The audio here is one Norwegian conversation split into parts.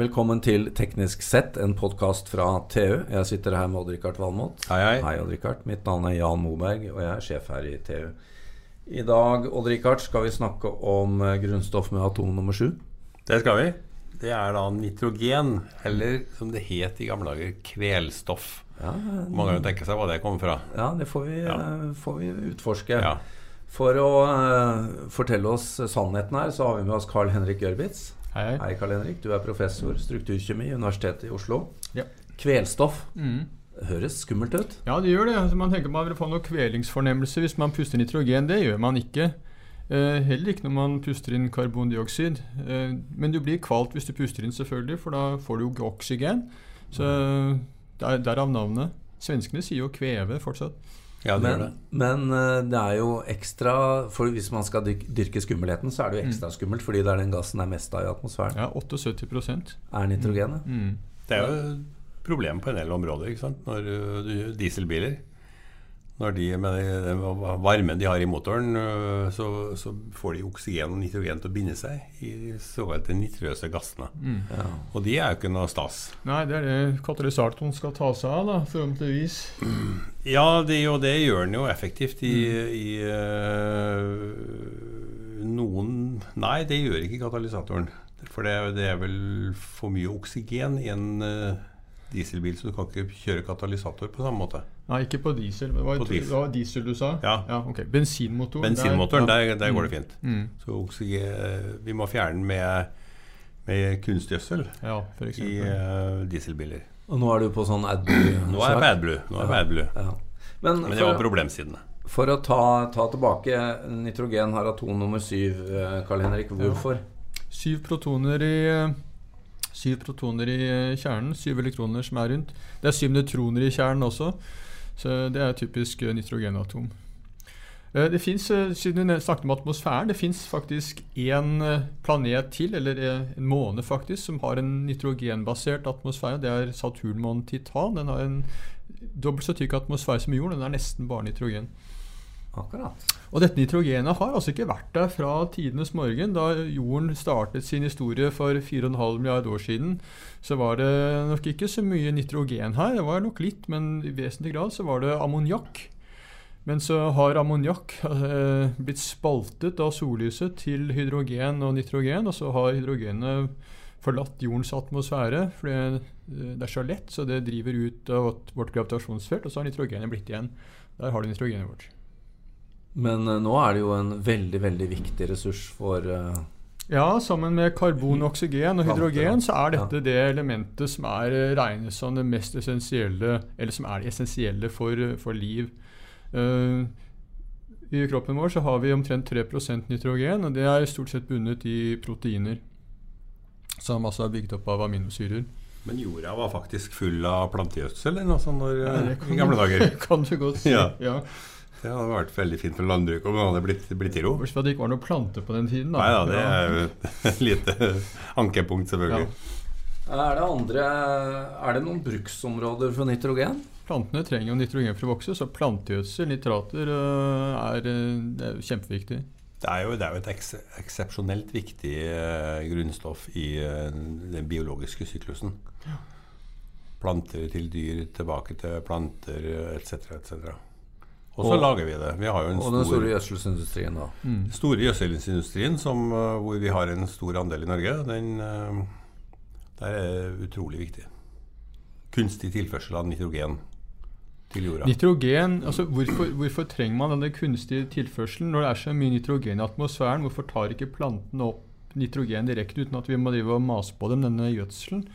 Velkommen til Teknisk sett, en podkast fra TU. Jeg sitter her med Odd-Rikard Valmot. Hei, hei. Hei, Odd-Rikard. Mitt navn er Jan Moberg, og jeg er sjef her i TU. I dag Odd-Rikard, skal vi snakke om eh, grunnstoff med atom nummer sju. Det skal vi. Det er da nitrogen, eller som det het i gamle dager, kvelstoff. Ja, Mange kan tenke seg hva det kommer fra. ja det får vi, Ja. eh, får vi utforske. Ja. For å uh, fortelle oss sannheten her, så har vi med oss Carl Henrik Gjørvitz. Hei, hei. Hei, Karl Henrik. Du er professor strukturkjemi i Universitetet i Oslo. Ja. Kvelstoff. Mm. Høres skummelt ut. Ja, det gjør det. Altså, man tenker man vil få noe kvelingsfornemmelse hvis man puster nitrogen. Det gjør man ikke. Eh, heller ikke når man puster inn karbondioksid. Eh, men du blir kvalt hvis du puster inn, selvfølgelig, for da får du jo oksygen. Så der, derav navnet. Svenskene sier jo kveve fortsatt. Ja, det gjør Men, det. men eh, det er jo ekstra For hvis man skal dyrke skummelheten, så er det jo ekstra skummelt fordi det er den gassen det er mest av i atmosfæren. Ja, 78% Er nitrogenet. mm. Det er jo et problem på en del områder. ikke sant? Når du- dieselbiler Når de med den- varmen de har i motoren, uh, så, så får de oksygen og nitrogen til å binde seg i de såkalte nitrøse gassene. Mm. Ja. Og de er jo ikke noe stas. Nei, det er det katalysatoren skal ta seg av, da, forhåpentligvis. Ja, det, og det gjør den jo effektivt i, i uh, noen Nei, det gjør ikke katalysatoren. For det, det er vel for mye oksygen i en øh, dieselbil, så du kan ikke kjøre katalysator på samme måte. Nei, ikke på diesel. Det var, På diesel. det var diesel du sa? Ja. ok. Bensinmotoren. Bensinmotoren, der, der, der går det fint. Mm. Så vi må fjerne den med, med kunstgjødsel Ja, i eksempel. øh, dieselbiler. Og nå er du på sånn AdBlue. Nå er det AdBlue. Nå er det AdBlue. Ja. Men, Men det var problemsidene. for å ta, ta tilbake Nitrogen har atom nummer syv, Karl Henrik. Hvorfor? Syv protoner i eh, Syv protoner i eh, kjernen, syv elektroner som er rundt. Det er syv nøytroner i kjernen også, så det er typisk eh, nitrogenatom. Eh, Det fins, siden du snakket om atmosfæren, det fins faktisk én planet til, eller en måne faktisk, som har en nitrogenbasert atmosfære. Det er Saturnmånen Titan. Den har en dobbelt så tykk atmosfære som jorden. Den er nesten bare nitrogen. Akkurat. Og dette nitrogenet har altså ikke vært der fra tidenes morgen. Da jorden startet sin historie for 4,5 milliard år siden, så var det nok ikke så mye nitrogen her. Det var nok litt, men i vesentlig grad så var det ammoniakk. Men så har ammoniakk eh, blitt spaltet av sollyset til hydrogen og nitrogen, og så har hydrogenet forlatt jordens atmosfære, for det, det er så lett, så det driver ut av vårt gravitasjonsfelt, og så har nitrogenet blitt igjen. Der har du nitrogenet vårt. Men eh, nå er det jo en veldig, veldig viktig ressurs for eh, Ja, sammen med karbon, oksygen og hydrogen så er ja. dette det elementet som er eh, regnes som det mest essensielle Eller som er det essensielle for, for liv. Uh, I kroppen vår så har vi omtrent 3% nitrogen, og det er stort sett bundet i proteiner. Som altså er bygd opp av aminosyrer. Men jorda var faktisk full av plantegjødsel sånt når, Ja, i gamle dager. kan du godt si. Ja. Ja. Det hadde vært veldig fint for landbruket om det hadde blitt, blitt i ro. Bortsett fra at det ikke var noen planter på den tiden. Da. Nei da, det er jo et lite ankepunkt, selvfølgelig. Er det andre Er det noen bruksområder for nitrogen? Plantene trenger jo nitrogen for å vokse, så plantegjødsel, nitrater, øh, er, øh, er kjempeviktig. Det er jo, det er jo et eks eksepsjonelt viktig eh, grunnstoff i eh, den biologiske syklusen. Planter til dyr, tilbake til planter etc. etc. Og så Og- lager vi det. Vi har jo en Og den store gjødselsindustrien, da. Mm. store gjødselindustrien som, eh, hvor vi har en stor andel i Norge. Den, eh, der er utrolig viktig. Kunstig tilførsel av nitrogen til jorda. Nitrogen, altså hvorfor, hvorfor trenger man denne kunstige tilførselen når det er så mye nitrogen i atmosfæren? Hvorfor tar ikke plantene opp nitrogen direkte uten at vi må drive og mase på dem, denne gjødselen?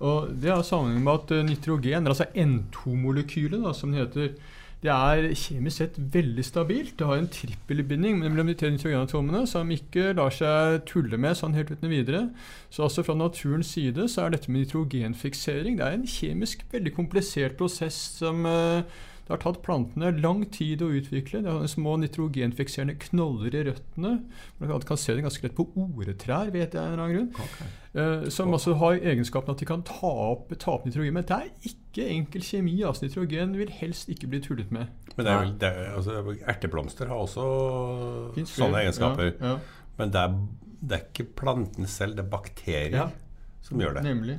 Og Det har sammenheng med at eh, nitrogen, altså N2-molekylet, som det heter, det er kjemisk sett veldig stabilt. Det har en trippelbinding mellom de tre nitrogenatomene som ikke lar seg tulle med sånn helt uten videre. Så altså fra naturens side så er dette med nitrogenfiksering det er en kjemisk veldig komplisert prosess som eh, det har tatt plantene lang tid å utvikle. Det har små nitrogenfikserende knoller i røttene. Man kan se det ganske lett på oretrær, vet jeg av en eller annen grunn. Eh, som også har egenskapen at de kan ta opp, ta opp nitrogen. Men det er ikke enkel kjemi. Altså, nitrogen vil helst ikke bli tullet med. Men det er vel, det er, altså, erteblomster har også Finns sånne egenskaper. Ja, ja. Men det er, det er ikke planten selv, det er bakterier Ja. som gjør det. Nemlig.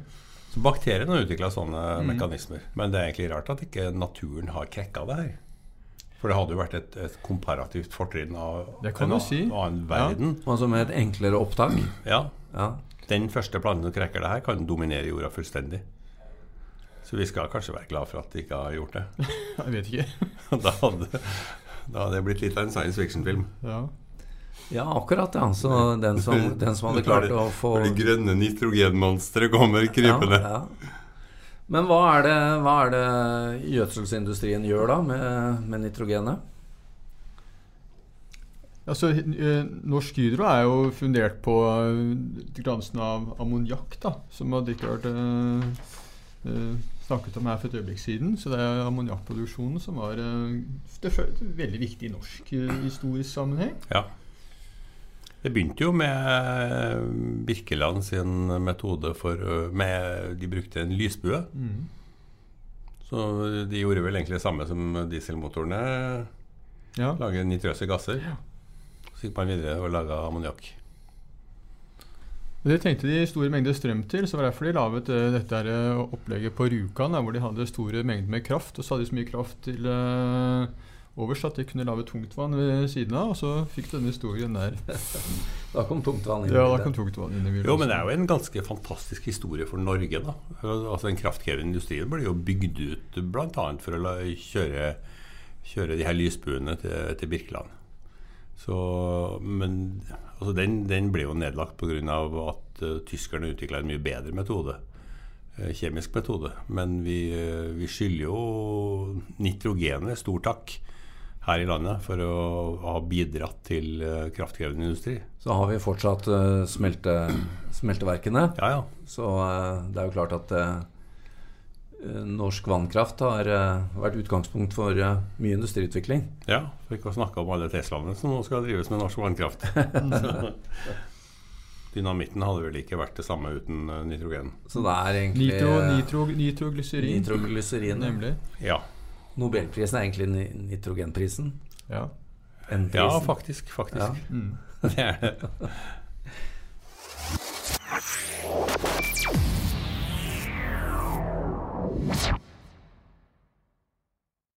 Så bakteriene har utvikla sånne Mm. mekanismer. Men det er egentlig rart at ikke naturen har krekka det her. For det hadde jo vært et, et komparativt fortrinn av Det kan en du si. annen verden. Altså med et enklere opptak. Ja. Ja. Den første planten som krekker det her, kan dominere jorda fullstendig. Så vi skal kanskje være glad for at de ikke har gjort det. Jeg vet ikke. Da hadde, da hadde det blitt litt av en science fiction-film. Ja. Ja, akkurat. ja Så den som, den som hadde klart å få Det grønne nitrogenmonsteret kommer krypende. Ja, ja. Men hva er, det, hva er det gjødselsindustrien gjør da med, med nitrogenet? Altså, eh, Norsk Hydro er jo fundert på gransen glansen av ammoniakk, som ikke vært eh, snakket om her for et øyeblikk siden. Så det er ammoniakkproduksjonen som var eh, det veldig viktig i norsk eh, historisk sammenheng. Ja. Det begynte jo med Birkeland sin metode for med, De brukte en lysbue. Mm. Så de gjorde vel egentlig det samme som dieselmotorene. Ja. Lage nitrøse gasser. Så gikk man videre og laga ammoniakk. Det trengte de store mengder strøm til, så var det derfor de laget eh, dette eh, opplegget på Rjukan, hvor de hadde store mengder med kraft. Og så hadde de så mye kraft til eh, overs at de kunne lage tungtvann ved siden av. Og så fikk du denne historien der. Da kom tungtvann inn. i Ja, da kom tungtvann inn i bildet. Jo, men det er jo en ganske fantastisk historie for Norge, da. Altså Den kraftkrevende industrien ble jo bygd ut bl.a. for å la, kjøre, kjøre de her lysbuene til, til Birkeland. Så, men altså den, den ble jo nedlagt pga. at uh, tyskerne utvikla en mye bedre metode. eh, kjemisk metode. Men vi, eh, vi skylder jo nitrogenet stor takk her i landet for å ha bidratt til eh, kraftkrevende industri. Så har vi fortsatt eh, smelte, smelteverkene. Ja, ja. Så eh, det er jo klart at norsk vannkraft har vært utgangspunkt for mye industriutvikling. Ja, for ikke å snakke om alle Teslaene som nå skal drives med norsk vannkraft. Dynamitten hadde vel ikke vært det samme uten nitrogen. Så det er egentlig Nitro, nitro, nitroglyserin. nitroglyserin. Nemlig. Ja, Nobelprisen er egentlig nitrogenprisen. Ja. ja faktisk. faktisk. Ja. Mm. Det er det.